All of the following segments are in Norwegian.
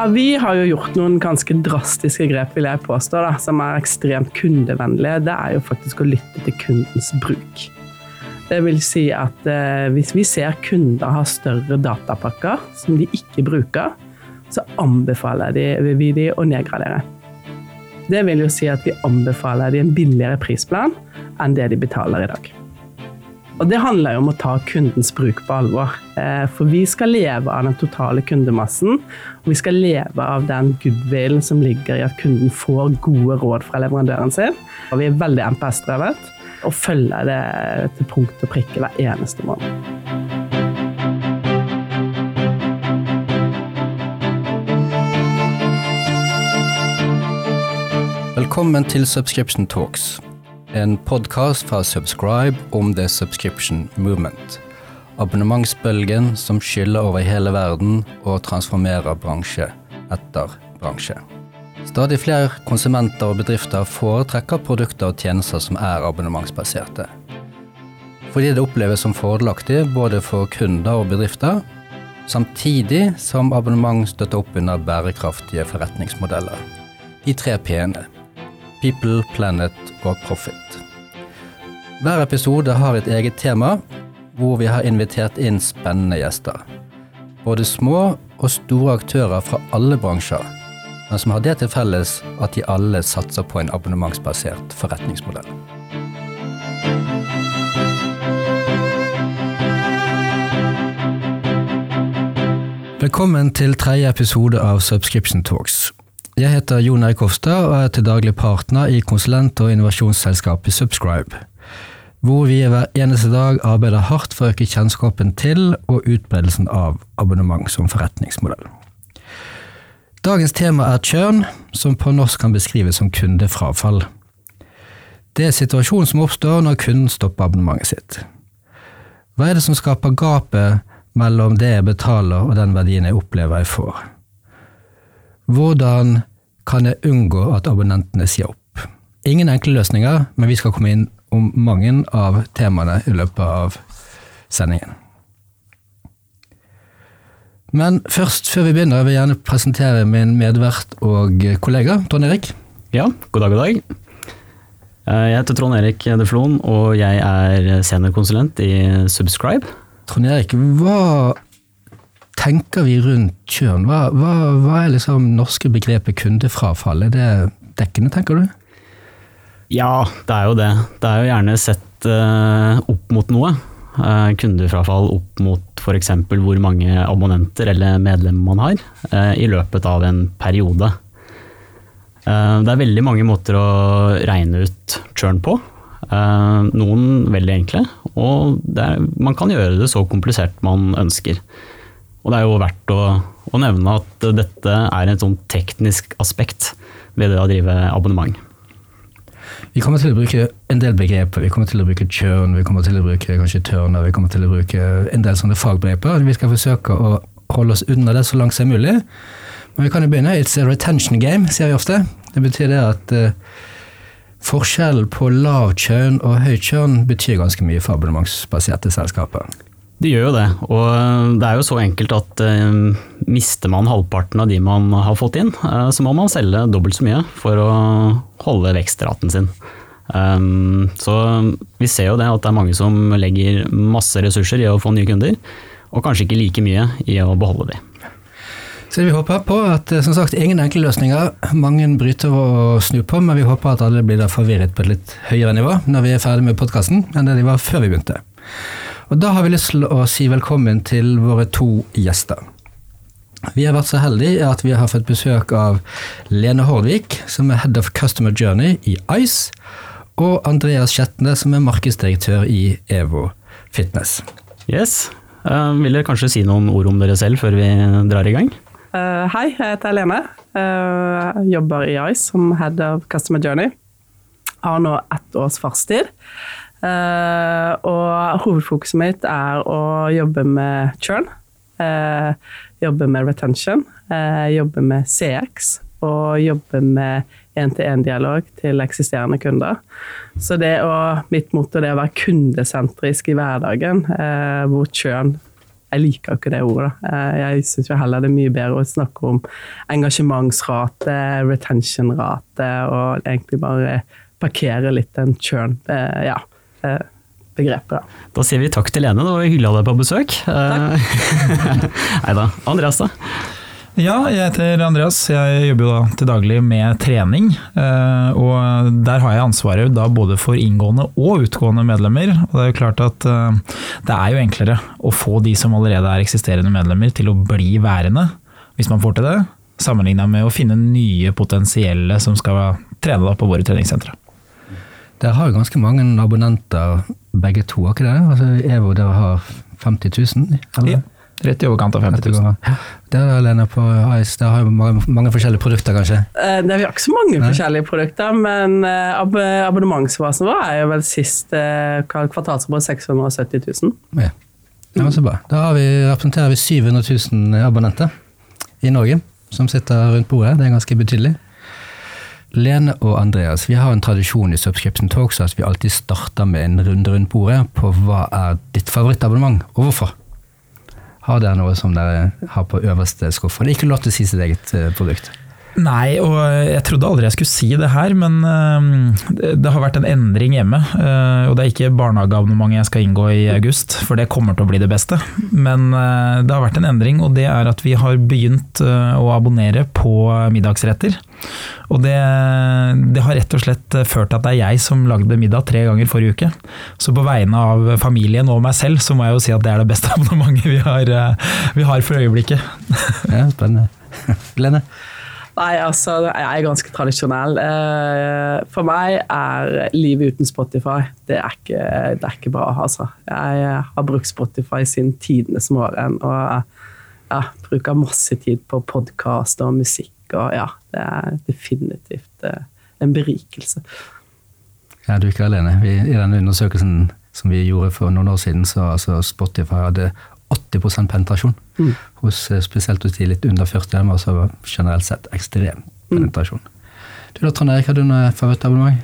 Ja, Vi har jo gjort noen ganske drastiske grep, vil jeg påstå, da, som er ekstremt kundevennlige. Det er jo faktisk å lytte til kundens bruk. Det vil si at eh, hvis vi ser kunder har større datapakker som de ikke bruker, så anbefaler de, vi de å nedgradere. Det vil jo si at vi anbefaler de en billigere prisplan enn det de betaler i dag. Og Det handler jo om å ta kundens bruk på alvor. Eh, for vi skal leve av den totale kundemassen. Og vi skal leve av den goodwillen som ligger i at kunden får gode råd fra leverandøren sin. Og vi er veldig MPS-drevet og følger det til punkt og prikke hver eneste måned. Velkommen til Subscription Talks, en podkast fra Subscribe om The Subscription Movement. Abonnementsbølgen som skyller over hele verden og transformerer bransje etter bransje. Stadig flere konsumenter og bedrifter foretrekker produkter og tjenester som er abonnementsbaserte. Fordi det oppleves som fordelaktig både for kunder og bedrifter, samtidig som abonnement støtter opp under bærekraftige forretningsmodeller. De tre p-ene People, Planet og Profit. Hver episode har et eget tema, hvor vi har invitert inn spennende gjester. Både små og store aktører fra alle bransjer, men som har det til felles at de alle satser på en abonnementsbasert forretningsmodell. Velkommen til tredje episode av Subscription Talks. Jeg heter Jon Erik Hofstad og er til daglig partner i konsulent- og innovasjonsselskapet Subscribe, hvor vi hver eneste dag arbeider hardt for å øke kjennskapen til og utbredelsen av abonnement som forretningsmodell. Dagens tema er churn, som på norsk kan beskrives som kundefrafall. Det er situasjonen som oppstår når kunden stopper abonnementet sitt. Hva er det som skaper gapet mellom det jeg betaler og den verdien jeg opplever jeg får? Hvordan kan jeg unngå at abonnentene sier opp? Ingen enkle løsninger, men vi skal komme inn om mange av temaene i løpet av sendingen. Men først, før vi begynner, vil jeg gjerne presentere min medvert og kollega, Trond Erik. Ja, god dag, god dag. Eh, jeg heter Trond Erik Deflon, og jeg er seniorkonsulent i Subscribe. Trond Erik, hva tenker vi rundt kjønn? Hva, hva, hva, er liksom norske begrepet kundefrafall? Er det dekkende, tenker du? Ja, det er jo det. Det er jo gjerne sett uh, opp mot noe. Uh, kundefrafall opp mot f.eks. hvor mange abonnenter eller medlemmer man har uh, i løpet av en periode. det er veldig mange måter å regne ut churn på. noen veldig enkle, og er, man kan gjøre det så komplisert man ønsker. Og det er jo verdt å, å nevne at dette er et sånn teknisk aspekt ved det å drive abonnement. Vi kommer til å bruke en del begreper. Vi kommer til å bruke churn, vi kommer til å bruke kanskje turner, vi kommer til å bruke en del sånne fagbegreper. Vi skal forsøke å holde oss unna det så langt som mulig. Men vi kan jo begynne. It's a retention game, sier vi ofte. Det betyr det at uh, forskjellen på lav churn og høy churn betyr ganske mye for abonnementsbaserte selskaper. Det gjør jo det, og det er jo så enkelt at uh, mister man halvparten av de man har fått inn, uh, så må man selge dobbelt så mye for å holde vekstraten sin. Um, så vi ser jo det at det er mange som legger masse ressurser i å få nye kunder, og kanskje ikke like mye i å beholde de. Så vi håper på at som sagt, ingen enkle løsninger. Mange bryter og snur på, men vi håper at alle blir forvirret på et litt høyere nivå når vi er ferdig med podkasten enn det de var før vi begynte. Og Da har vi lyst til å si velkommen til våre to gjester. Vi har vært så heldige at vi har fått besøk av Lene Hordvik, som er Head of Customer Journey i Ice, og Andreas Skjetne, som er markedsdirektør i EVO Fitness. Yes. Uh, vil dere kanskje si noen ord om dere selv før vi drar i gang? Uh, hei, jeg heter Lene. Uh, jobber i Ice som Head of Customer Journey. Har nå ett års fartstid. Uh, og hovedfokuset mitt er å jobbe med churn. Uh, jobbe med retention. Uh, jobbe med CX. Og jobbe med én-til-én-dialog til eksisterende kunder. Så det å, mitt motto er å være kundesentrisk i hverdagen, hvor churn jeg liker ikke det ordet. Jeg syns heller det er mye bedre å snakke om engasjementsrate, retention-rate, og egentlig bare parkere litt den churn. Ja, begrepet. Da. da sier vi takk til Lene, det var hyggelig å ha deg på besøk. Nei da. Andreas, da? Ja, jeg heter Andreas. Jeg jobber jo da til daglig med trening. Eh, og der har jeg ansvaret da både for inngående og utgående medlemmer. Og det er jo klart at eh, det er jo enklere å få de som allerede er eksisterende medlemmer til å bli værende, hvis man får til det, sammenligna med å finne nye potensielle som skal trene da på våre treningssentre. Dere har jo ganske mange abonnenter begge to, har ikke det? Altså, Evo, dere har 50 000? Eller? Ja. Rett i overkant av 50 000. Der alene på Ice, der har jo mange, mange, forskjellige produkter, kanskje? Eh, det er ikke så mange Nei. forskjellige produkter, men eh, ab abonnementsfasen vår er jo vel sist kvartalsrapport 670 000. Ja. ja, så bra. Da vi, representerer vi 700 000 abonnenter i Norge som sitter rundt bordet. Det er ganske betydelig. Lene og Andreas, vi har en tradisjon i Subscription Talks at vi alltid starter med en runde rundt bordet på hva er ditt favorittabonnement, og hvorfor. Har dere noe som dere har på øverste skuff? Det er ikke lov til å si sitt eget eh, produkt. Nei, og jeg trodde aldri jeg skulle si det her, men uh, det har vært en endring hjemme. Uh, og det er ikke barnehageabonnementet jeg skal inngå i august, for det kommer til å bli det beste. Men uh, det har vært en endring, og det er at vi har begynt å abonnere på middagsretter. Og det, det, har rett og slett ført til at det er jeg som lagde middag tre ganger forrige uke. Så på vegne av familien og meg selv, så må jeg jo si at det er det beste abonnementet vi har, vi har for øyeblikket. Ja, spennende. Lene? Nei, altså, jeg er ganske tradisjonell. Eh, for meg er livet uten Spotify det er ikke, det er ikke bra. altså. Jeg har brukt Spotify siden tidenes morgen og ja, bruker masse tid på podkast og musikk. og ja, Det er definitivt eh, en berikelse. Ja, du er ikke alene. Vi, I den undersøkelsen som vi gjorde for noen år siden, så altså Spotify hadde 80 penetrasjon. Mm. Hos, eh, spesielt hos de litt under 40, men også generelt sett ekstrem mm. penetrasjon. Mm. Du da, Trond Erik, har du noe favorittabonnement?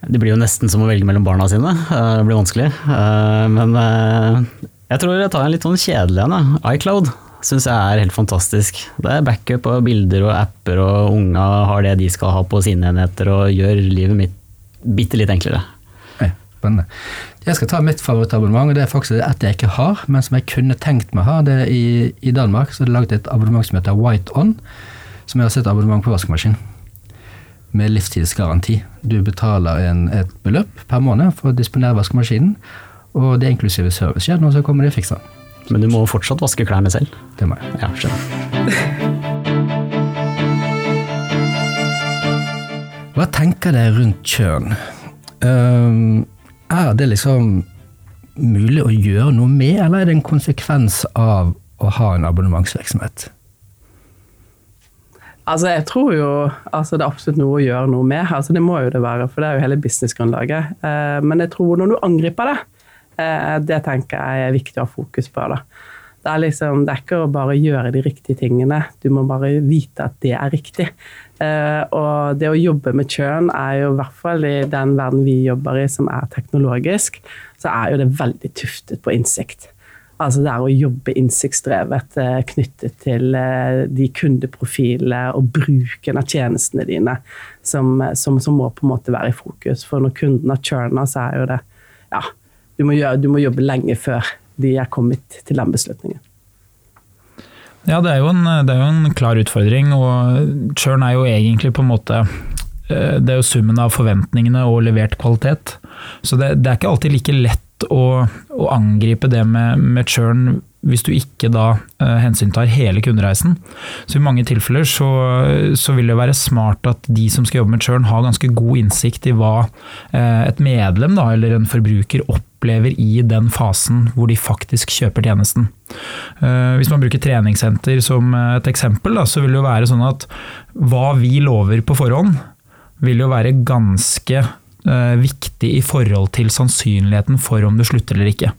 Det blir jo nesten som å velge mellom barna sine. Eh, det blir vanskelig. Eh, men jeg tror jeg tar en litt sånn kjedelig en. iCloud syns jeg er helt fantastisk. Det er backup og bilder og apper, og unga har det de skal ha på sine enheter, og gjør livet mitt bitte litt enklere. Spennende. Jeg skal ta mitt favorittabonnement, og det er faktisk et jeg ikke har, men som jeg kunne tenkt meg å ha. Det er i, I Danmark så er det laget et abonnement som heter White On, som er også et abonnement på vaskemaskin. Med livstidsgaranti. Du betaler en, et beløp per måned for å disponere vaskemaskinen, og det er inklusive service. Skjer noe, så kommer de og fikser den. Men du må fortsatt vaske klærne selv? Det må jeg. Ja, skjønner. Hva tenker dere rundt kjønn? Um, er det liksom mulig å gjøre noe med, eller er det en konsekvens av å ha en abonnementsvirksomhet? Altså, jeg tror jo altså, det er absolutt noe å gjøre noe med. Altså, det må jo det være, for det er jo hele businessgrunnlaget. Eh, men jeg tror når du angriper det, eh, det tenker jeg er viktig å ha fokus på. da. Det er, liksom, det er ikke å bare gjøre de riktige tingene, du må bare vite at det er riktig. Uh, og det å jobbe med kjønn er jo i hvert fall i den verden vi jobber i, som er teknologisk, så er jo det veldig tuftet på innsikt. Altså det er å jobbe innsiktsdrevet uh, knyttet til uh, de kundeprofilene og bruken av tjenestene dine, som, som, som, må på en måte være i fokus. For når kunden har churna, så er jo det Ja, du må, gjøre, du må jobbe lenge før de er kommet til den beslutningen. Ja, det er, en, det er, jo en, klar utfordring, og churn er jo egentlig på en måte eh, Det er jo summen av forventningene og levert kvalitet. Så det, det er ikke alltid like lett å, å angripe det med, med churn hvis du ikke da uh, hensyntar hele kundereisen. Så i mange tilfeller så, så, vil det være smart at de som skal jobbe med churn har ganske god innsikt i hva uh, et medlem da, eller en forbruker opplever i den fasen hvor de faktisk kjøper tjenesten. Uh, hvis man bruker treningssenter som et eksempel, så vil det jo være sånn at hva vi lover på forhånd, vil jo være ganske viktig i forhold til sannsynligheten for om du slutter eller ikke.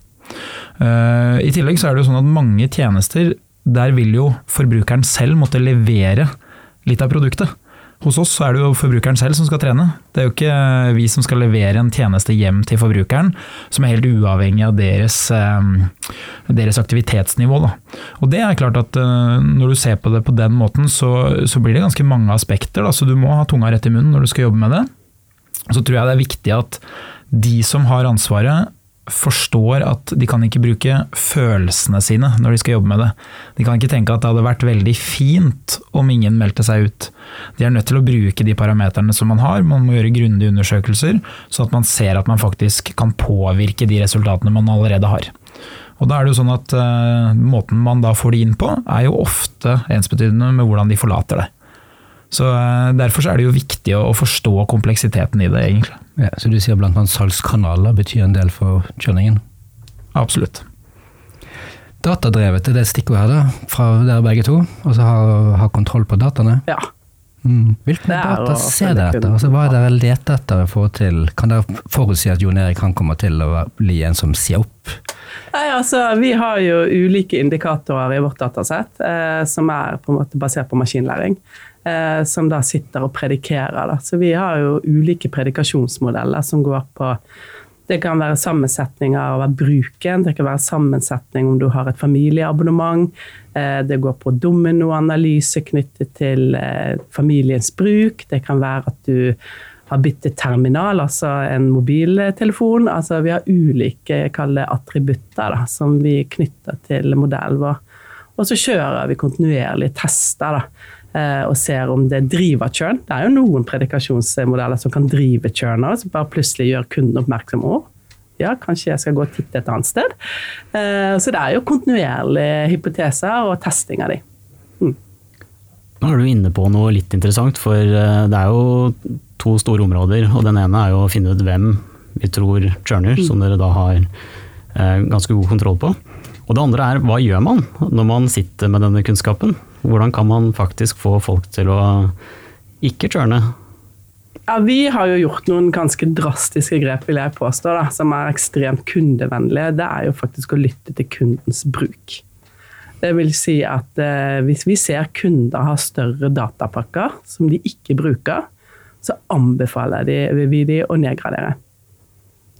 Eh, I tillegg så er det jo sånn at mange tjenester, der vil jo forbrukeren selv måtte levere litt av produktet. Hos oss er det jo forbrukeren selv som skal trene. Det er jo ikke vi som skal levere en tjeneste hjem til forbrukeren, som er helt uavhengig av deres, eh, deres aktivitetsnivå. Da. Og det er klart at eh, når du ser på det på den måten, så, så blir det ganske mange aspekter. Da. Så du må ha tunga rett i munnen når du skal jobbe med det. Så tror jeg det er viktig at de som har ansvaret, forstår at de kan ikke bruke følelsene sine når de skal jobbe med det. De kan ikke tenke at det hadde vært veldig fint om ingen meldte seg ut. De er nødt til å bruke de parameterne som man har, man må gjøre grundige undersøkelser, så at man ser at man faktisk kan påvirke de resultatene man allerede har. Og da er det jo sånn at uh, Måten man da får de inn på, er jo ofte ensbetydende med hvordan de forlater det. Så Derfor Derfor er det jo viktig å, å forstå kompleksiteten i det, egentlig. Ja, så du sier annet salgskanaler betyr en del for kjøringen? Absolutt. Datadrevet er det stikkordet her, da, fra dere begge to? Altså ha, ha kontroll på dataene? Ja. Mm. Hvilke data ser dere etter? Altså, hva er dere leter etter for til Kan dere forutsi at Jon Erik kan komme til å bli en som sier opp? Nei, altså, Vi har jo ulike indikatorer i vårt datasett eh, som er på en måte basert på maskinlæring eh, som da sitter og predikerer. Da. Så vi har jo ulike predikasjonsmodeller som går på det kan være sammensetninger av bruken, det kan være sammensetning om du har et familieabonnement. Eh, det går på dominoanalyse knyttet til eh, familiens bruk. Det kan være at du har byttet terminal, altså en mobiltelefon. Altså vi har ulike attributter da, som vi knytter til modellen vår. Og så kjører vi kontinuerlige tester. da og ser om det driver churn. Det er jo noen predikasjonsmodeller som kan drive churn, som bare plutselig gjør kunden oppmerksom på ja, kanskje jeg skal gå og titte et annet sted. Eh, så det er jo kontinuerlige hypoteser og testing av de. Mm. Nå er du inne på noe litt interessant, for eh, det er jo to store områder. og Den ene er jo å finne ut hvem vi tror churner, mm. som dere da har ganske god kontroll på. Og det andre er hva gjør man når man sitter med denne kunnskapen? Hvordan kan man faktisk få folk til å ikke churne? Ja, vi har jo gjort noen ganske drastiske grep, vil jeg påstå, da, som er ekstremt kundevennlige. Det er jo faktisk å lytte til kundens bruk. Det vil si at eh, hvis vi ser kunder har større datapakker som de ikke bruker, så anbefaler de, vi de å nedgradere.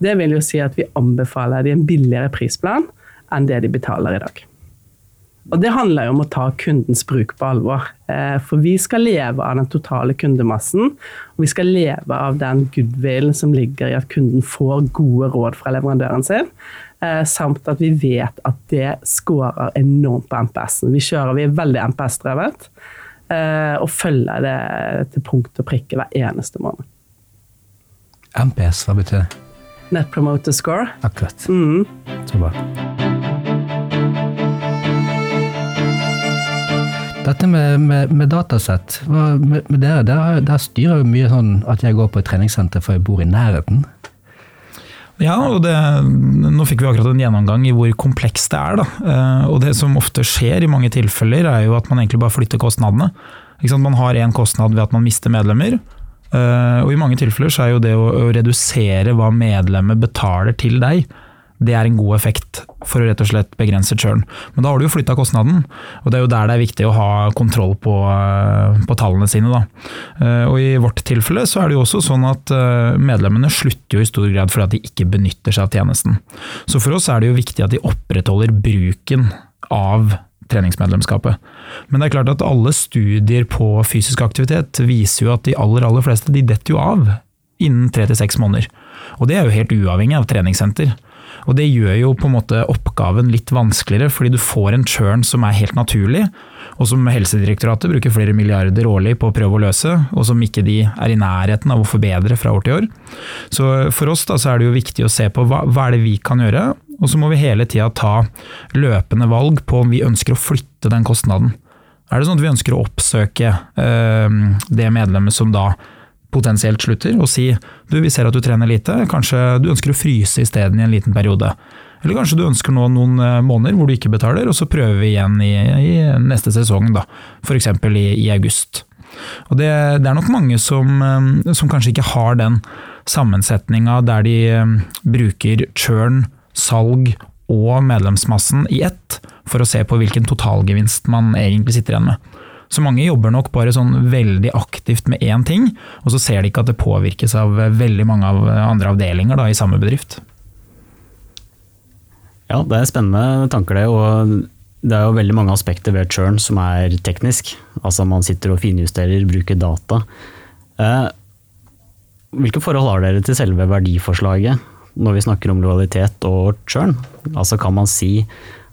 Det vil jo si at vi anbefaler de en billigere prisplan enn det de betaler i dag. Og Det handler jo om å ta kundens bruk på alvor. Eh, for vi skal leve av den totale kundemassen. Og vi skal leve av den goodwillen som ligger i at kunden får gode råd fra leverandøren sin. Eh, samt at vi vet at det skårer enormt på MPS-en. Vi kjører, vi er veldig MPS-drevet. Eh, og følger det til punkt og prikke hver eneste måned. MPS, hva betyr det? Net Promoter Score. Akkurat. Mm. Så bra. Dette med, med, med datasett, med, med dere, der, der, styrer jo mye sånn at jeg går på et treningssenter for jeg bor i nærheten. Ja, og det, nå fikk vi akkurat en gjennomgang i hvor komplekst det er. Da. Eh, og det som ofte skjer i mange tilfeller, er jo at man egentlig bare flytter kostnadene. Man har én kostnad ved at man mister medlemmer. Eh, og i mange tilfeller så er jo det å, redusere hva medlemmet betaler til deg, det er en god effekt for å rett og slett begrense churn. Men da har du jo flytta kostnaden, og det er jo der det er viktig å ha kontroll på, eh, på tallene sine. Da. Eh, og I vårt tilfelle så er det jo også sånn at eh, medlemmene slutter jo i stor grad fordi at de ikke benytter seg av tjenesten. Så for oss er det jo viktig at de opprettholder bruken av treningsmedlemskapet. Men det er klart at alle studier på fysisk aktivitet viser jo at de aller, aller fleste de detter jo av innen tre til seks måneder. Og det er jo helt uavhengig av treningssenter. Og det gjør jo på en måte oppgaven litt vanskeligere, fordi du får en churn som er helt naturlig, og som Helsedirektoratet bruker flere milliarder årlig på å prøve å løse, og som ikke de er i nærheten av å forbedre fra år til år. Så for oss da, så er det jo viktig å se på hva, hva er det vi kan gjøre, og så må vi hele tida ta løpende valg på om vi ønsker å flytte den kostnaden. Er det sånn at vi ønsker å oppsøke øh, det medlemmet som da potensielt slutter, og si du, vi ser at du trener lite, kanskje du ønsker å fryse isteden i en liten periode. Eller kanskje du ønsker nå noen eh, måneder hvor du ikke betaler, og så prøver vi igjen i, i neste sesong, da. F.eks. I, i august. Og det, det, er nok mange som, eh, som kanskje ikke har den sammensetninga der de eh, bruker churn, salg og medlemsmassen i ett, for å se på hvilken totalgevinst man egentlig sitter igjen med. Så mange jobber nok bare sånn veldig aktivt med én ting, og så ser de ikke at det påvirkes av veldig mange av andre avdelinger da, i samme bedrift. Ja, det er spennende tanker det. og det er jo veldig mange aspekter ved churn som er teknisk. Altså man sitter og finjusterer, bruker data. Eh, hvilke forhold har dere til selve verdiforslaget når vi snakker om lojalitet og churn? Altså kan man si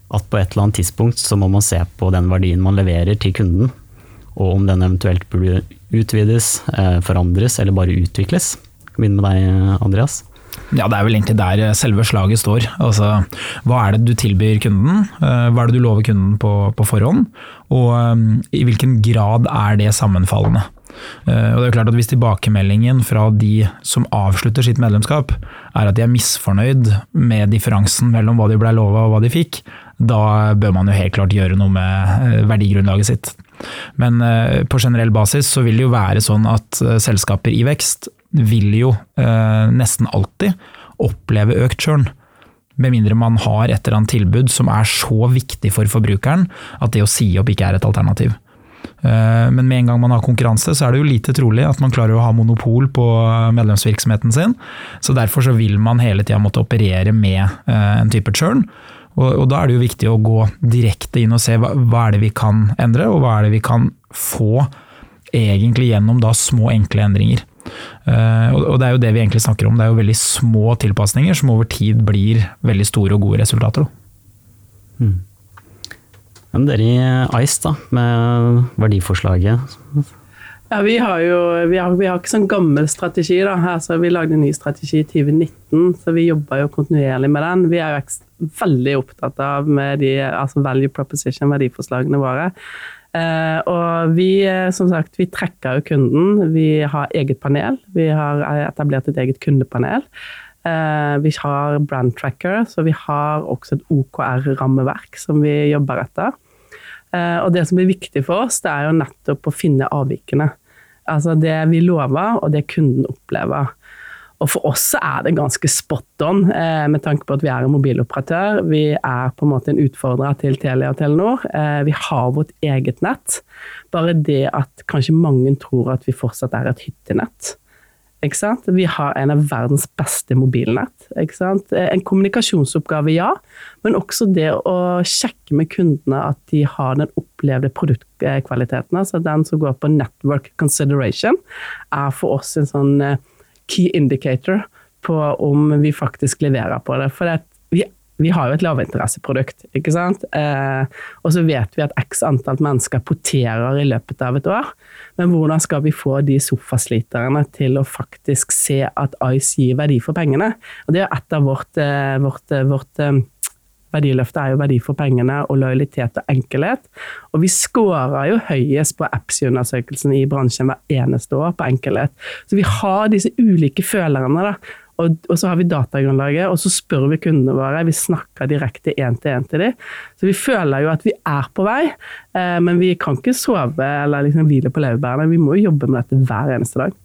at på et eller annet tidspunkt så må man se på den verdien man leverer til kunden, og om den eventuelt burde utvides, eh, forandres eller bare utvikles? Begynn med deg, Andreas. Ja, Det er vel egentlig der eh, selve slaget står. Altså, Hva er det du tilbyr kunden? Eh, hva er det du lover kunden på, på forhånd? Og i hvilken grad er det sammenfallende? Og det er klart at Hvis tilbakemeldingen fra de som avslutter sitt medlemskap, er at de er misfornøyd med differansen mellom hva de ble lova og hva de fikk, da bør man jo helt klart gjøre noe med verdigrunnlaget sitt. Men uh, på generell basis så vil det jo være sånn at uh, selskaper i vekst vil jo eh, nesten alltid oppleve økt churn. Med mindre man har et eller annet tilbud som er så viktig for forbrukeren at det å si opp ikke er et alternativ. Eh, men med en gang man har konkurranse, så er det jo lite trolig at man klarer å ha monopol på medlemsvirksomheten sin. Så derfor så vil man hele tida måtte operere med eh, en type churn. Og, og, da er det jo viktig å gå direkte inn og se hva, hva er det vi kan endre, og hva er det vi kan få egentlig gjennom da små, enkle endringer. Uh, og det er jo det vi egentlig snakker om. Det er jo veldig små tilpasninger som over tid blir veldig store og gode resultater. Mm. Men dere i Ice, da, med verdiforslaget? Ja, vi har jo vi har, vi har ikke sånn gammel strategi. da, altså, Vi lagde en ny strategi i 2019, så vi jobber jo kontinuerlig med den. Vi er jo veldig opptatt av de, altså value proposition, verdiforslagene våre. Eh, og vi eh, som sagt, vi trekker jo kunden. Vi har eget panel. Vi har etablert et eget kundepanel. Eh, vi har brand tracker, så vi har også et OKR-rammeverk som vi jobber etter. Uh, og det som blir viktig for oss, det er jo nettopp å finne avvikene. Altså det vi lover, og det kunden opplever. Og for oss er det ganske spot on, eh, med tanke på at vi er en mobiloperatør. Vi er på en måte en utfordrer til Telia og Telenor. Eh, vi har vårt eget nett. Bare det at kanskje mange tror at vi fortsatt er et hyttenett. Vi har en av verdens beste mobilnett. Eh, en kommunikasjonsoppgave, ja, men også det å sjekke med kundene at de har den opplevde produktkvaliteten. Altså den som går på network consideration, er for oss en sånn key indicator på om vi faktisk leverer på det. For vi, har jo et lavinteresseprodukt, ikke sant. Eh, og så vet vi at x antall mennesker poterer i løpet av et år. Men hvordan skal vi få de sofasliterne til å faktisk se at Ice gir verdi for pengene? Og det er et av vårt, eh, vårt, eh, vårt eh, Verdiløftet er jo verdi for pengene og lojalitet og enkelhet. Og vi scorer jo høyest på EPSI-undersøkelsen i bransjen hver eneste år på enkelhet. Så vi har disse ulike følerne. da, og, og, så har vi datagrunnlaget, og så spør vi kundene våre. Vi snakker direkte én til én til dem. Så vi føler jo at vi er på vei, eh, men vi kan ikke sove eller liksom hvile på laurbærene. Vi må jo jobbe med dette hver eneste dag.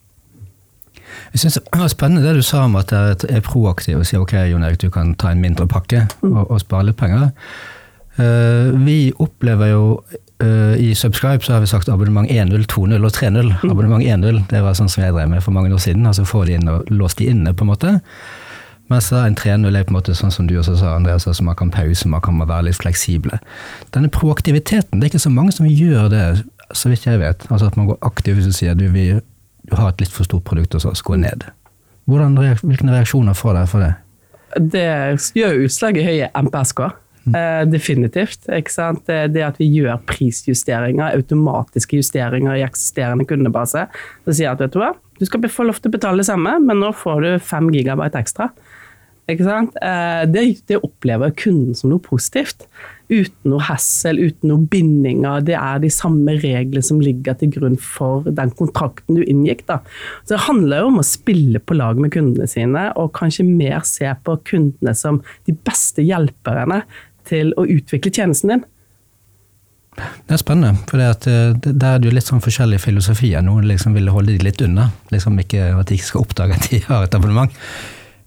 Jeg synes Det var spennende det du sa om at dere er proaktive og sier ok, Jon Erik, du kan ta en mindre pakke mm. og, og spare litt penger. Uh, vi opplever jo uh, I Subscribe så har vi sagt abonnement 1.0, 2.0 og 3.0. Mm. Abonnement 1.0 det var sånn som jeg drev med for mange år siden. altså Få de inn og låse de inne, på en måte. Mens en 3.0 er på en måte sånn som du også sa, Andreas, altså man kan pause, man kan være litt fleksible. Denne proaktiviteten, det er ikke så mange som gjør det, så vidt jeg vet. Altså At man går aktivt og sier du, vi du har et litt for stort produkt hos oss, gå ned. Hvordan, hvilke reaksjoner får dere for det? Det gjør utslag i høye MPSK. Eh, definitivt. Det, det, at vi gjør prisjusteringer, automatiske justeringer i eksisterende kundebase. Så sier jeg at vet du hva, du skal få lov til å betale det samme, men nå får du 5 gigabyte ekstra. Ikke sant? Uh, det, det, opplever kunden som noe positivt. Uten noe hassel, uten noe bindinger. Det er de samme reglene som ligger til grunn for den kontrakten du inngikk. Da. Så Det handler jo om å spille på lag med kundene sine, og kanskje mer se på kundene som de beste hjelperne til å utvikle tjenesten din. Det er spennende, for eh, der er det jo litt sånn forskjellige filosofier. Noen liksom vil holde de litt unna, liksom ikke, at de ikke skal oppdage at de har et abonnement.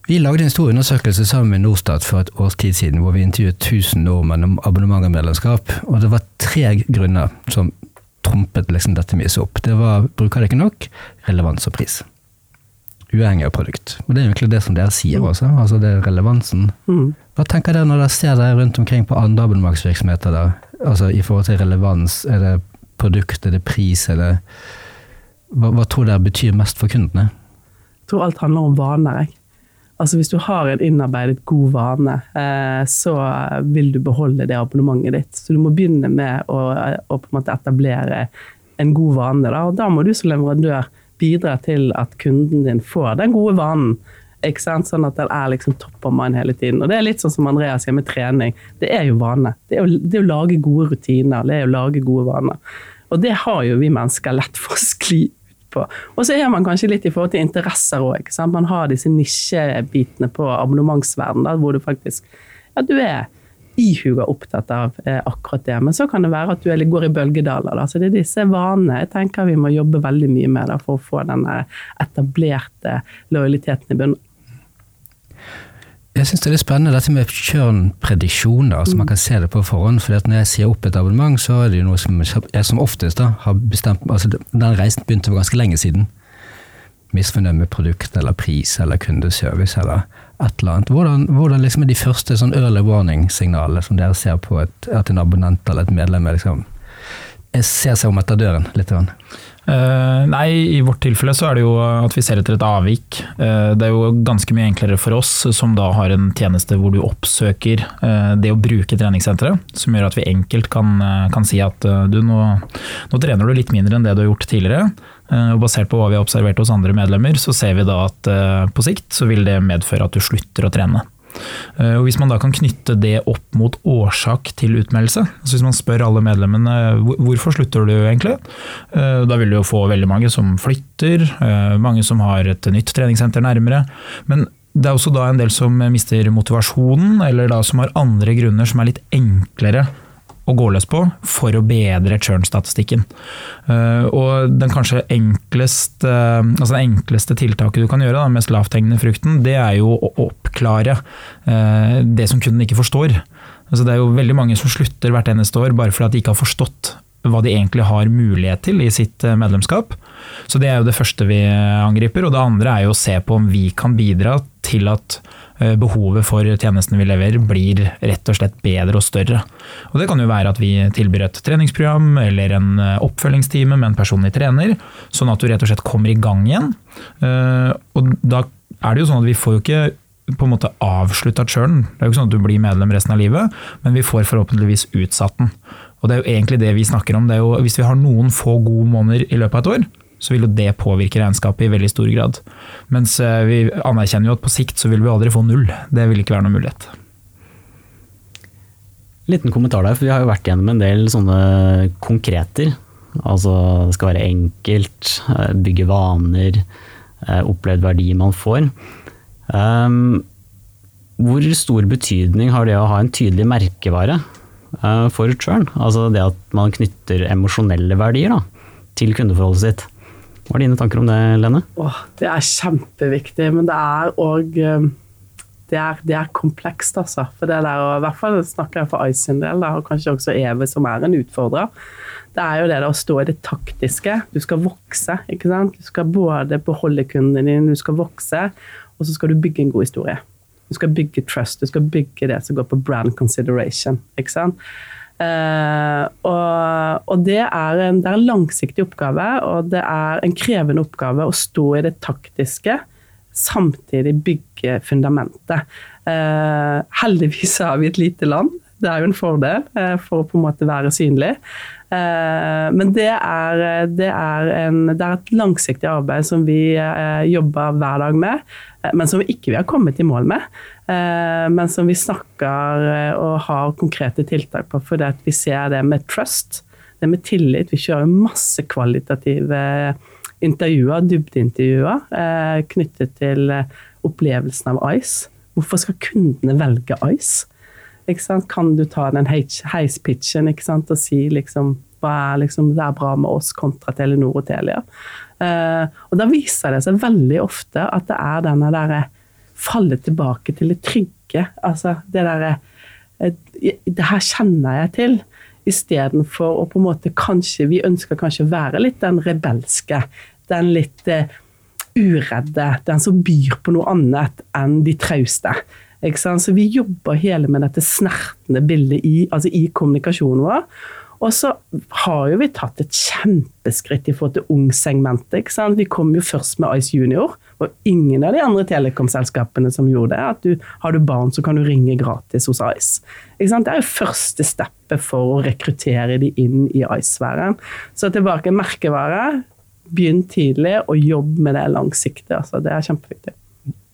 Vi lagde en stor undersøkelse sammen med Norstat for et års tid siden, hvor vi intervjuet 1000 nordmenn om abonnement og medlemskap. Og det var tre grunner som trumpet liksom dette mye opp. Det var bruker det ikke nok, relevans og pris. Uavhengig av produkt. Og det er egentlig det som dere sier også, altså det er relevansen. Mm. Hva tenker dere når dere ser dere rundt omkring på andre abonnementsvirksomheter der? Altså i forhold til relevans, er det produkt, er det pris, er det hva, hva tror dere betyr mest for kundene? Jeg tror alt handler om vaner. Jeg. Altså Hvis du har en innarbeidet god vane, eh, så vil du beholde det abonnementet ditt. Så du må begynne med å, å etablere en god vane. Da. Og da må du som leverandør bidra til at kunden din får den gode vanen. Ikke sant? Sånn at den er liksom topp of mind hele tiden. Og Det er litt sånn som Andreas sier med trening. Det er jo vane. Det er jo, det er å lage gode rutiner. Det er å lage gode vaner. Og det har jo vi mennesker lett for å skli ut på. Og så er man kanskje litt i forhold til interesser òg. Man har disse nisjebitene på abonnementsverdenen hvor du faktisk ja, du er ihuga opptatt av eh, akkurat det. Men så kan det være at du går i bølgedaler. Da. Så det er disse vanene jeg tenker vi må jobbe veldig mye med da, for å få den etablerte lojaliteten i bunnen. Jeg syns det er litt spennende dette med kjørnprediksjoner, så man kan se det på forhånd. For når jeg sier opp et abonnement, så er det jo noe som jeg som oftest da, har bestemt altså Den reisen begynte for ganske lenge siden. Misfornøyd med produkt eller pris eller kundeservice eller et eller annet. Hvordan, hvordan liksom er de første sånn early warning-signalene som dere ser på et, at en abonnent eller et medlem liksom, ser seg om etter døren? litt. Uh, nei, i vårt tilfelle så er det jo at vi ser etter et avvik. Uh, det er jo ganske mye enklere for oss som da har en tjeneste hvor du oppsøker uh, det å bruke treningssenteret, som gjør at vi enkelt kan, kan si at du nå, nå, trener du litt mindre enn det du har gjort tidligere. Og basert på hva vi har observert hos andre medlemmer, så ser vi da at på sikt så vil det medføre at du slutter å trene. Eh, og Hvis man da kan knytte det opp mot årsak til utmeldelse, altså hvis man spør alle medlemmene hvorfor slutter du egentlig, eh, da vil du jo få veldig mange som flytter, eh, mange som har et nytt treningssenter nærmere. Men det er også da en del som mister motivasjonen, eller da som har andre grunner som er litt enklere å gå løs på for å bedre churn-statistikken. Eh, og den kanskje enkleste, altså det enkleste tiltaket du kan gjøre, den mest lavthengende frukten, det er jo å oppklare eh, det som kunden ikke forstår. Altså det er jo veldig mange som slutter hvert eneste år bare fordi de ikke har forstått hva de egentlig har mulighet til i sitt eh, medlemskap. Så det er jo det første vi angriper. Og det andre er jo å se på om vi kan bidra til at Eh, behovet for tjenestene vi leverer blir rett og slett bedre og større. Og Det kan jo være at vi tilbyr et treningsprogram eller en eh, oppfølgingstime med en personlig trener, sånn at du rett og slett kommer i gang igjen. Eh, og da er det jo sånn at vi får jo ikke på en måte avslutta churn. Det er jo ikke sånn at du blir medlem resten av livet, men vi får forhåpentligvis utsatt den. Og det er jo egentlig det vi snakker om. Jo, hvis vi har noen få gode måneder i løpet av et år, så vil jo det påvirke regnskapet i veldig stor grad. Mens eh, vi anerkjenner jo at på sikt så vil vi aldri få null. Det vil ikke være noen mulighet. Liten kommentar der, for vi har jo vært gjennom en del sånne konkreter. Altså det skal være enkelt, eh, bygge vaner, eh, opplevd verdi man får. Um, hvor stor betydning har det å ha en tydelig merkevare for churn? Altså det at man knytter emosjonelle verdier da, til kundeforholdet sitt. Hva er dine tanker om det, Lene? Åh, det er kjempeviktig, men det er òg eh, det, det er, komplekst, altså. For det der, og I hvert fall snakker jeg for Ice sin del, og kanskje også Eve, som er en utfordrer. Det er jo det der å stå i det taktiske. Du skal vokse. ikke sant? Du skal både beholde kunden din, du skal vokse, og så skal du bygge en god historie. Du skal bygge trust, du skal bygge det som går på brand consideration. ikke sant? Uh, og, og det, er en, det, er en, langsiktig oppgave, og det er en krevende oppgave å stå i det taktiske, samtidig bygge fundamentet. Uh, heldigvis har vi et lite land, det er jo en fordel uh, for å på en måte være synlig. Men det er, det, er en, det er, et langsiktig arbeid som vi jobber hver dag med, men som vi ikke har kommet i mål med. Eh, men som vi snakker eh, og har konkrete tiltak på, fordi vi ser det med trust, det med tillit. Vi kjører masse kvalitative intervjuer, dybdeintervjuer, eh, knyttet til opplevelsen av Ice. Hvorfor skal kundene velge Ice? Kan du ta den heispitchen og si liksom, hva er liksom, det er bra med oss kontra Telenor og Telia? og da viser det seg veldig ofte at det er denne derre falle tilbake til det trygge. Altså det derre eh, Det her kjenner jeg til. Istedenfor å på en måte kanskje Vi ønsker kanskje å være litt den rebelske, den litt uh, uredde, den som byr på noe annet enn de trauste. Så vi jobber hele med dette snertne bildet i, altså i kommunikasjonen vår. Og så har jo vi tatt et kjempeskritt i forhold til ungsegmentet. Vi kom jo først med Ice Junior, og ingen av de andre telekomselskapene som gjorde det. at du, Har du barn, så kan du ringe gratis hos Ice. Det er jo første steppet for å rekruttere de inn i Ice-sfæren. Så tilbake merkevare. Begynn tidlig, og jobb med det langsiktig. Altså, det er kjempeviktig.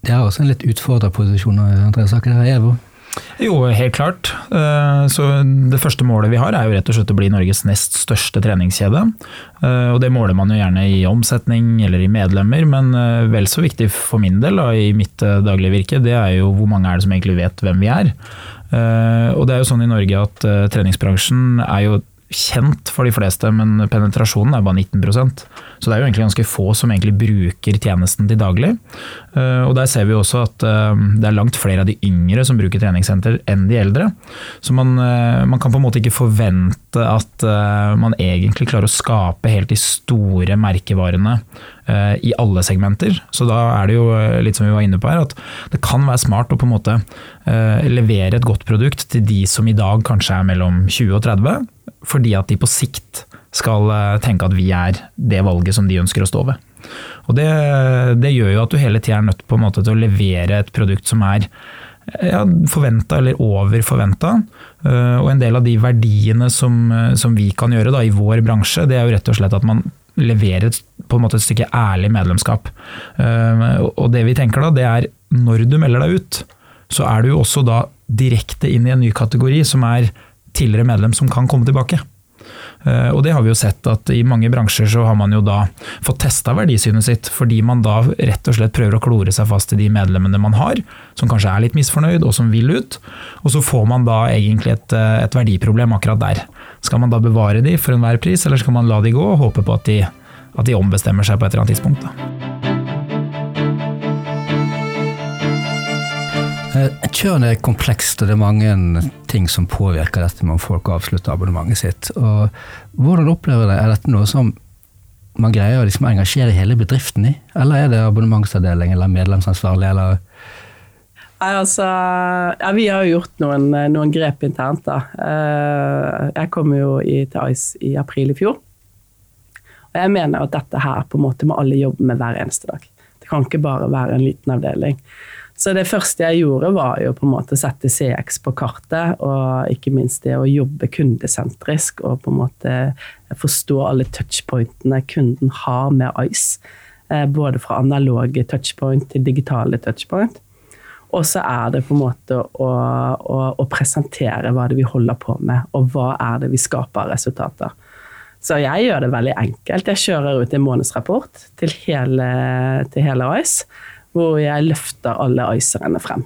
Det er også en litt utfordra posisjon, Andreas Aker Evo. Jo, helt klart. Eh, så Det første målet vi har er jo rett og slett å bli Norges nest største treningskjede. Eh, og Det måler man jo gjerne i omsetning eller i medlemmer, men eh, vel så viktig for min del da, i mitt daglige virke, det er jo hvor mange er det som egentlig vet hvem vi er. Og det er jo sånn i Norge at treningsbransjen er jo kjent for de fleste, men penetrasjonen er bare 19% Så det er jo egentlig ganske få som egentlig bruker tjenesten til daglig. Eh, og der ser vi også at eh, det er langt flere av de yngre som bruker treningssenter enn de eldre. Så man, eh, man kan på en måte ikke forvente at man egentlig klarer å skape helt de store merkevarene i alle segmenter. Så da er det jo litt som vi var inne på her, at det kan være smart å på en måte levere et godt produkt til de som i dag kanskje er mellom 20 og 30, fordi at de på sikt skal eh, tenke at vi er det valget som de ønsker å stå ved. Og det, det gjør jo at du hele tida er nødt på en måte til å levere et produkt som er ja, forventa eller over forventa. Eh, og en del av de verdiene som, som vi kan gjøre da, i vår bransje, det er jo rett og slett at man leverer et, på en måte et stykke ærlig medlemskap. Eh, og det vi tenker da, det er når du melder deg ut, så er du jo også da direkte inn i en ny kategori som er tidligere medlem som kan komme tilbake. Eh, og det har vi jo sett at i mange bransjer så har man jo da fått testa verdisynet sitt, fordi man da rett og slett prøver å klore seg fast i de medlemmene man har, som kanskje er litt misfornøyd og som vil ut. Og så får man da egentlig et, eh, et verdiproblem akkurat der. Skal man da bevare de for enhver pris, eller skal man la de gå og håpe på at de, at de ombestemmer seg på et eller annet tidspunkt? da? Kjønn er komplekst, og det er mange ting som påvirker dette med om folk avslutter abonnementet sitt. Og hvordan opplever det? Er dette noe som man greier å liksom engasjere hele bedriften i? Eller er det abonnementsavdeling eller medlemsansvarlig, eller Nei, altså Ja, vi har jo gjort noen, noen grep internt, da. Eh, jeg kom jo i, til Ice i april i fjor. Og jeg mener at dette her på en måte må alle jobbe med hver eneste dag. Det kan ikke bare være en liten avdeling. Så det første jeg gjorde, var jo på en måte sette CX på kartet, og ikke minst det å jobbe kundesentrisk og på en måte forstå alle touchpointene kunden har med Ice. Eh, både fra analoge touchpoint til digitale touchpoint. Og så er det på en måte å, å, å, presentere hva det vi holder på med, og hva er det vi skaper resultater. Så jeg gjør det veldig enkelt. Jeg kjører ut en månedsrapport til hele, til hele Ice hvor jeg løfter alle icerne frem.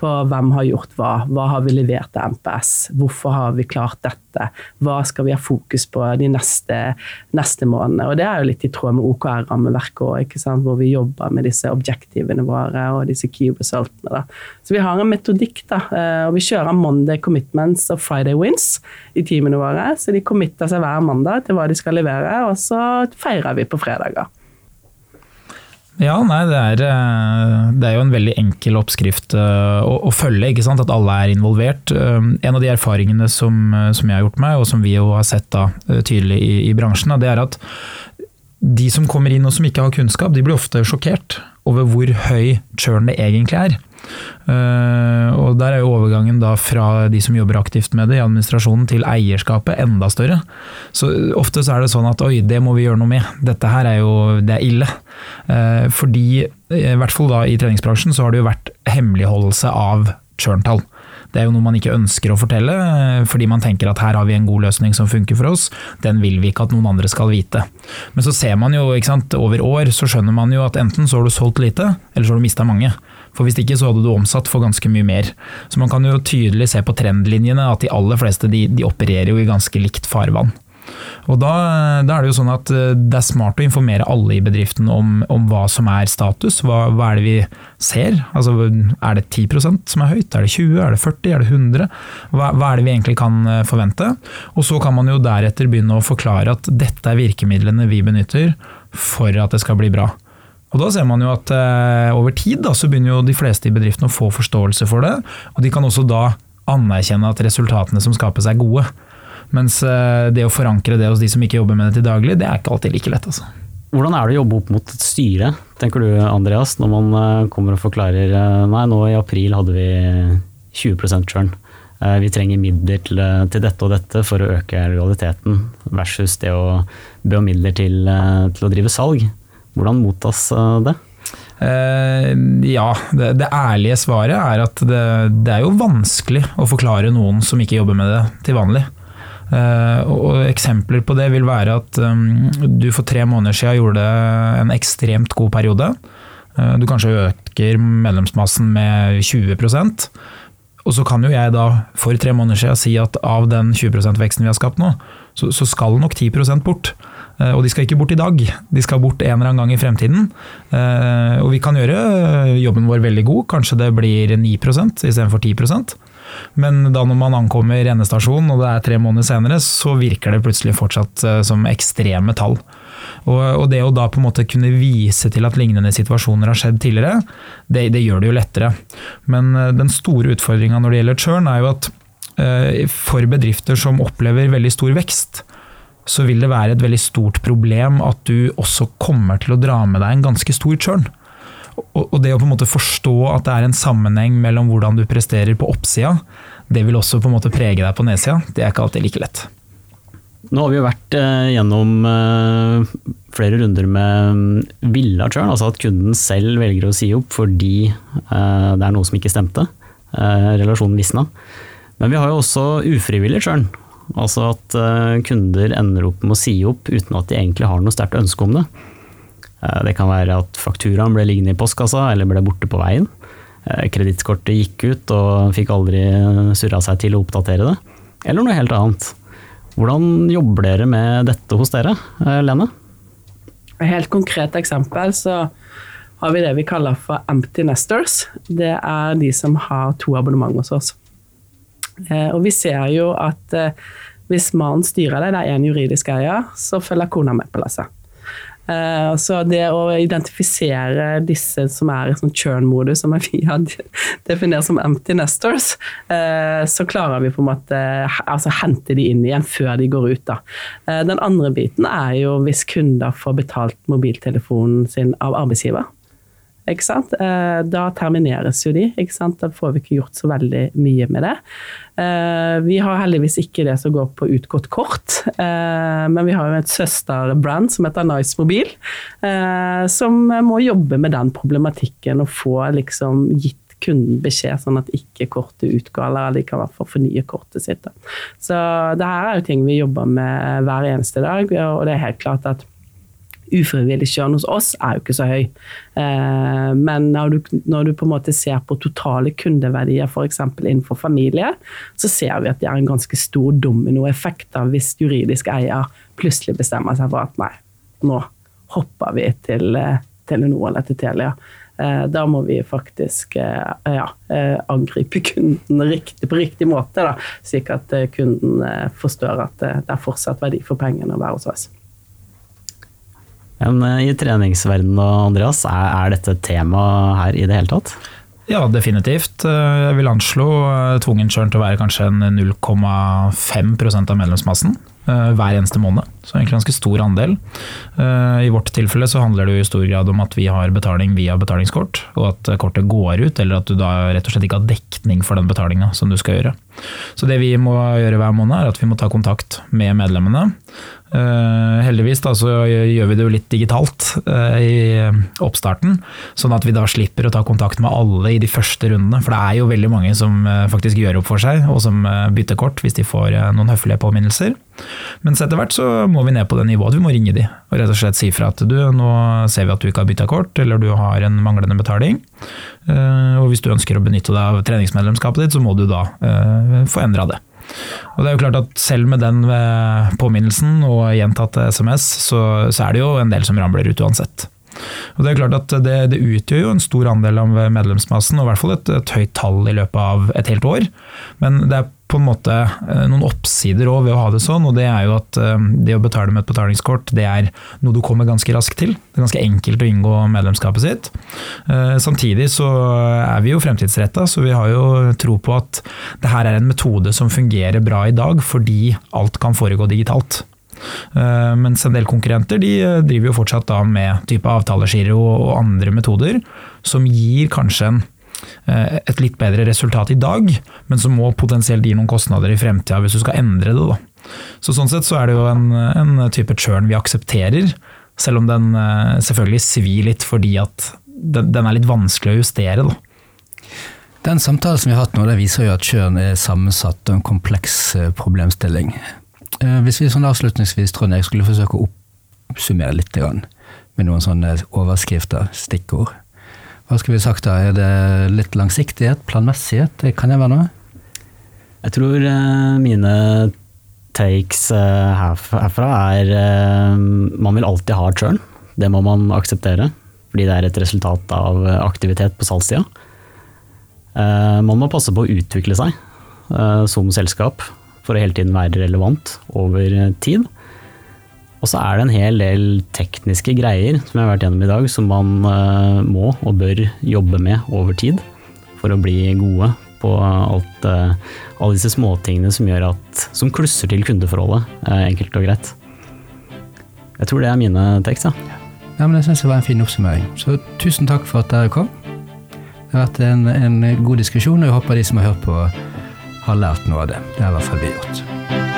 På hvem har gjort hva, hva har vi levert til MPS, hvorfor har vi klart dette, hva skal vi ha fokus på de neste, neste månedene. Og det er jo litt i tråd med OKR-rammeverket òg, hvor vi jobber med disse objektivene våre og disse key resultene. Da. Så vi har en metodikk, da, eh, og vi kjører Monday commitments og Friday wins i teamene våre. Så de committer seg hver mandag til hva de skal levere, og så feirer vi på fredager. Ja, nei, det er, eh, det er, jo en veldig enkel oppskrift eh, å, å, følge, at alle er involvert. Eh, en av de erfaringene som, som, jeg har gjort meg, og som vi jo har sett da, tydelig i, i bransjen, det er at de som kommer inn og som ikke har kunnskap, de blir ofte sjokkert over hvor høy churn det egentlig er. Uh, og Der er jo overgangen da fra de som jobber aktivt med det i administrasjonen, til eierskapet enda større. Så Ofte så er det sånn at oi, det må vi gjøre noe med. Dette her er jo det er ille. Uh, fordi, i hvert fall da i treningsbransjen, så har det jo vært hemmeligholdelse av churn-tall. Det er jo noe man ikke ønsker å fortelle, eh, fordi man tenker at her har vi en god løsning som funker for oss, den vil vi ikke at noen andre skal vite. Men så ser man jo, ikke sant, over år så skjønner man jo at enten så har du solgt lite, eller så har du mista mange. For hvis ikke så hadde du omsatt for ganske mye mer. Så man kan jo tydelig se på trendlinjene at de aller fleste de, de opererer jo i ganske likt farvann. Og da, da, er det jo sånn at eh, det er smart å informere alle i bedriften om, om hva som er status. Hva, hva, er det vi ser? Altså, er det 10% som er høyt? Er det 20? Er det 40? Er det 100? Hva, hva, er det vi egentlig kan eh, forvente? Og så kan man jo deretter begynne å forklare at dette er virkemidlene vi benytter for at det skal bli bra. Og da ser man jo at eh, over tid da, så begynner jo de fleste i bedriften å få forståelse for det, og de kan også da anerkjenne at resultatene som skapes er gode. Mens eh, det å forankre det hos de som ikke jobber med det til daglig, det er ikke alltid like lett. altså. Hvordan er det å jobbe opp mot et styre, tenker du Andreas, når man eh, kommer og forklarer eh, nei, nå i april hadde vi 20% churn. Vi trenger midler til, til, dette og dette for å øke realiteten, versus det å be om midler til, til å drive salg. Hvordan mottas det? Uh, ja, det, det, ærlige svaret er at det, det, er jo vanskelig å forklare noen som ikke jobber med det til vanlig. Uh, og Eksempler på det vil være at um, du for tre måneder siden gjorde en ekstremt god periode. Uh, du kanskje øker medlemsmassen med 20% og så kan jo jeg da for tre måneder siden si at av den 20 %-veksten vi har skapt nå, så, så skal nok 10% bort. Eh, og de skal ikke bort i dag, de skal bort en eller annen gang i fremtiden. Eh, og vi kan gjøre jobben vår veldig god, kanskje det blir 9% istedenfor 10% men da når man ankommer endestasjonen og det er tre måneder senere, så virker det plutselig fortsatt eh, som ekstreme tall. Og, det å da på en måte kunne vise til at lignende situasjoner har skjedd tidligere, det, det gjør det jo lettere. Men den store utfordringa når det gjelder churn, er jo at for bedrifter som opplever veldig stor vekst, så vil det være et veldig stort problem at du også kommer til å dra med deg en ganske stor churn. Og det å på en måte forstå at det er en sammenheng mellom hvordan du presterer på oppsida, det vil også på en måte prege deg på nedsida. Det er ikke alltid like lett. Nå har vi jo vært eh, gjennom eh, flere runder med mm, villa churn, altså at kunden selv velger å si opp fordi eh, det er noe som ikke stemte. Relasjonen visna. Men vi har jo også ufrivillig churn, Altså at eh, kunder ender opp med å si opp uten at de egentlig har noe sterkt ønske om det. Eh, det kan være at fakturaen ble liggende i postkassa eller ble borte på veien. Eh, kredittkortet gikk ut og fikk aldri surra seg til å oppdatere det. Eller noe helt annet. Hvordan jobber dere med dette hos dere, Lene? Et helt konkret eksempel så har vi det vi kaller for empty nesters. Det er de som har to abonnement hos oss. Eh, og vi ser jo at eh, hvis mannen styrer det, det er en juridisk eier, så følger kona med på lasset. Uh, så det å identifisere disse som er i sånn churn-modus, som vi har definert som empty nesters, uh, så klarer vi på en måte altså hente de inn igjen før de går ut. Da. Den andre biten er jo hvis kunder får betalt mobiltelefonen sin av arbeidsgiver. Ikke sant? Eh, da termineres jo de. Ikke sant? Da får vi ikke gjort så veldig mye med det. Eh, vi har heldigvis ikke det som går på utgått kort, eh, men vi har jo et søsterbrand som heter Nice Mobil, som må jobbe med den problematikken og få liksom gitt kunden beskjed, sånn at ikke kortet utgår, eller de kan i hvert fall fornye kortet sitt. Så det her er jo ting vi jobber med hver eneste dag, og det er helt klart at ufrivillig kjønn hos oss er jo ikke så høy. Eh, men når du, når du, på en måte ser på totale kundeverdier f.eks. innenfor familie, så ser vi at det er en ganske stor dominoeffekt hvis juridisk eier plutselig bestemmer seg for at nei, nå hopper vi til eh, Telenor eller til Telia. Eh, da må vi faktisk ja, angripe kunden riktig, på riktig måte, da, slik at kunden forstår at det er fortsatt verdi for pengene å være hos oss. Men eh, i treningsverdenen, Andreas, er, dette et tema her i det hele tatt? Ja, definitivt. Eh, jeg vil anslå eh, tvungen churn til å være kanskje 0,5% av medlemsmassen hver eneste måned. Så egentlig ganske stor andel. I vårt tilfelle så handler det jo i stor grad om at vi har betaling via betalingskort, og at kortet går ut, eller at du da rett og slett ikke har dekning for den betalinga som du skal gjøre. Så det vi må gjøre hver måned, er at vi må ta kontakt med medlemmene Uh, heldigvis da, så gjør vi det jo litt digitalt uh, i oppstarten, sånn at vi da slipper å ta kontakt med alle i de første rundene. For det er jo veldig mange som uh, faktisk gjør opp for seg, og som bytter kort hvis de får noen høflige påminnelser. Mens etter hvert så må vi ned på det nivået at vi må ringe de og rett og slett si fra at du, nå ser vi at du ikke har bytta kort, eller du har en manglende betaling. Og hvis du ønsker å benytte deg av treningsmedlemskapet ditt, så må du da få endra det. Og det er jo klart at Selv med den eh, påminnelsen og gjentatte SMS, så, så er det jo en del som ramler ut uansett. Og Det er klart at det, det, utgjør jo en stor andel av medlemsmassen, og i hvert fall et, et, høyt tall i løpet av et helt år. Men det er på en måte eh, noen oppsider òg ved å ha det sånn, og det er jo at eh, det å betale med et betalingskort, det er noe du kommer ganske raskt til. Det er ganske enkelt å inngå medlemskapet sitt. Eh, samtidig så er vi jo fremtidsretta, så vi har jo tro på at det her er en metode som fungerer bra i dag, fordi alt kan foregå digitalt. Eh, mens en del konkurrenter de eh, driver jo fortsatt da med type avtalegiro og andre metoder som gir kanskje en eh, et litt bedre resultat i dag, men som må potensielt gi noen kostnader i fremtida hvis du skal endre det. Da. Så Sånn sett så er det jo en, en type churn vi aksepterer, selv om den selvfølgelig svir litt fordi at den, den er litt vanskelig å justere. Da. Den samtalen som vi har hatt nå, det viser jo at churn er sammensatt og en kompleks problemstilling. Eh, hvis vi sånn avslutningsvis Trond, jeg skulle forsøke å oppsummere litt med noen sånne overskrifter, stikkord. Hva skulle vi sagt da? Er det litt langsiktighet, planmessighet? Det kan jeg være noe? Jeg tror uh, mine takes uh, herfra er Man vil alltid ha churn. Det må man akseptere, fordi det er et resultat av aktivitet på salgssida. man må passe på å utvikle seg som selskap for å hele tiden være relevant over tid. Og så er det en hel del tekniske greier som jeg har vært gjennom i dag, som man uh, må og bør jobbe med over tid for å bli gode på alt, uh, alle disse småtingene som gjør at, som klusser til kundeforholdet, enkelt og greit. Jeg tror det er mine tekst, ja. ja men Jeg syns det var en fin oppsummering. Så tusen takk for at dere kom. Det har vært en, en god diskusjon, og jeg håper de som har hørt på har lært noe av det. Det har i hvert fall vi gjort.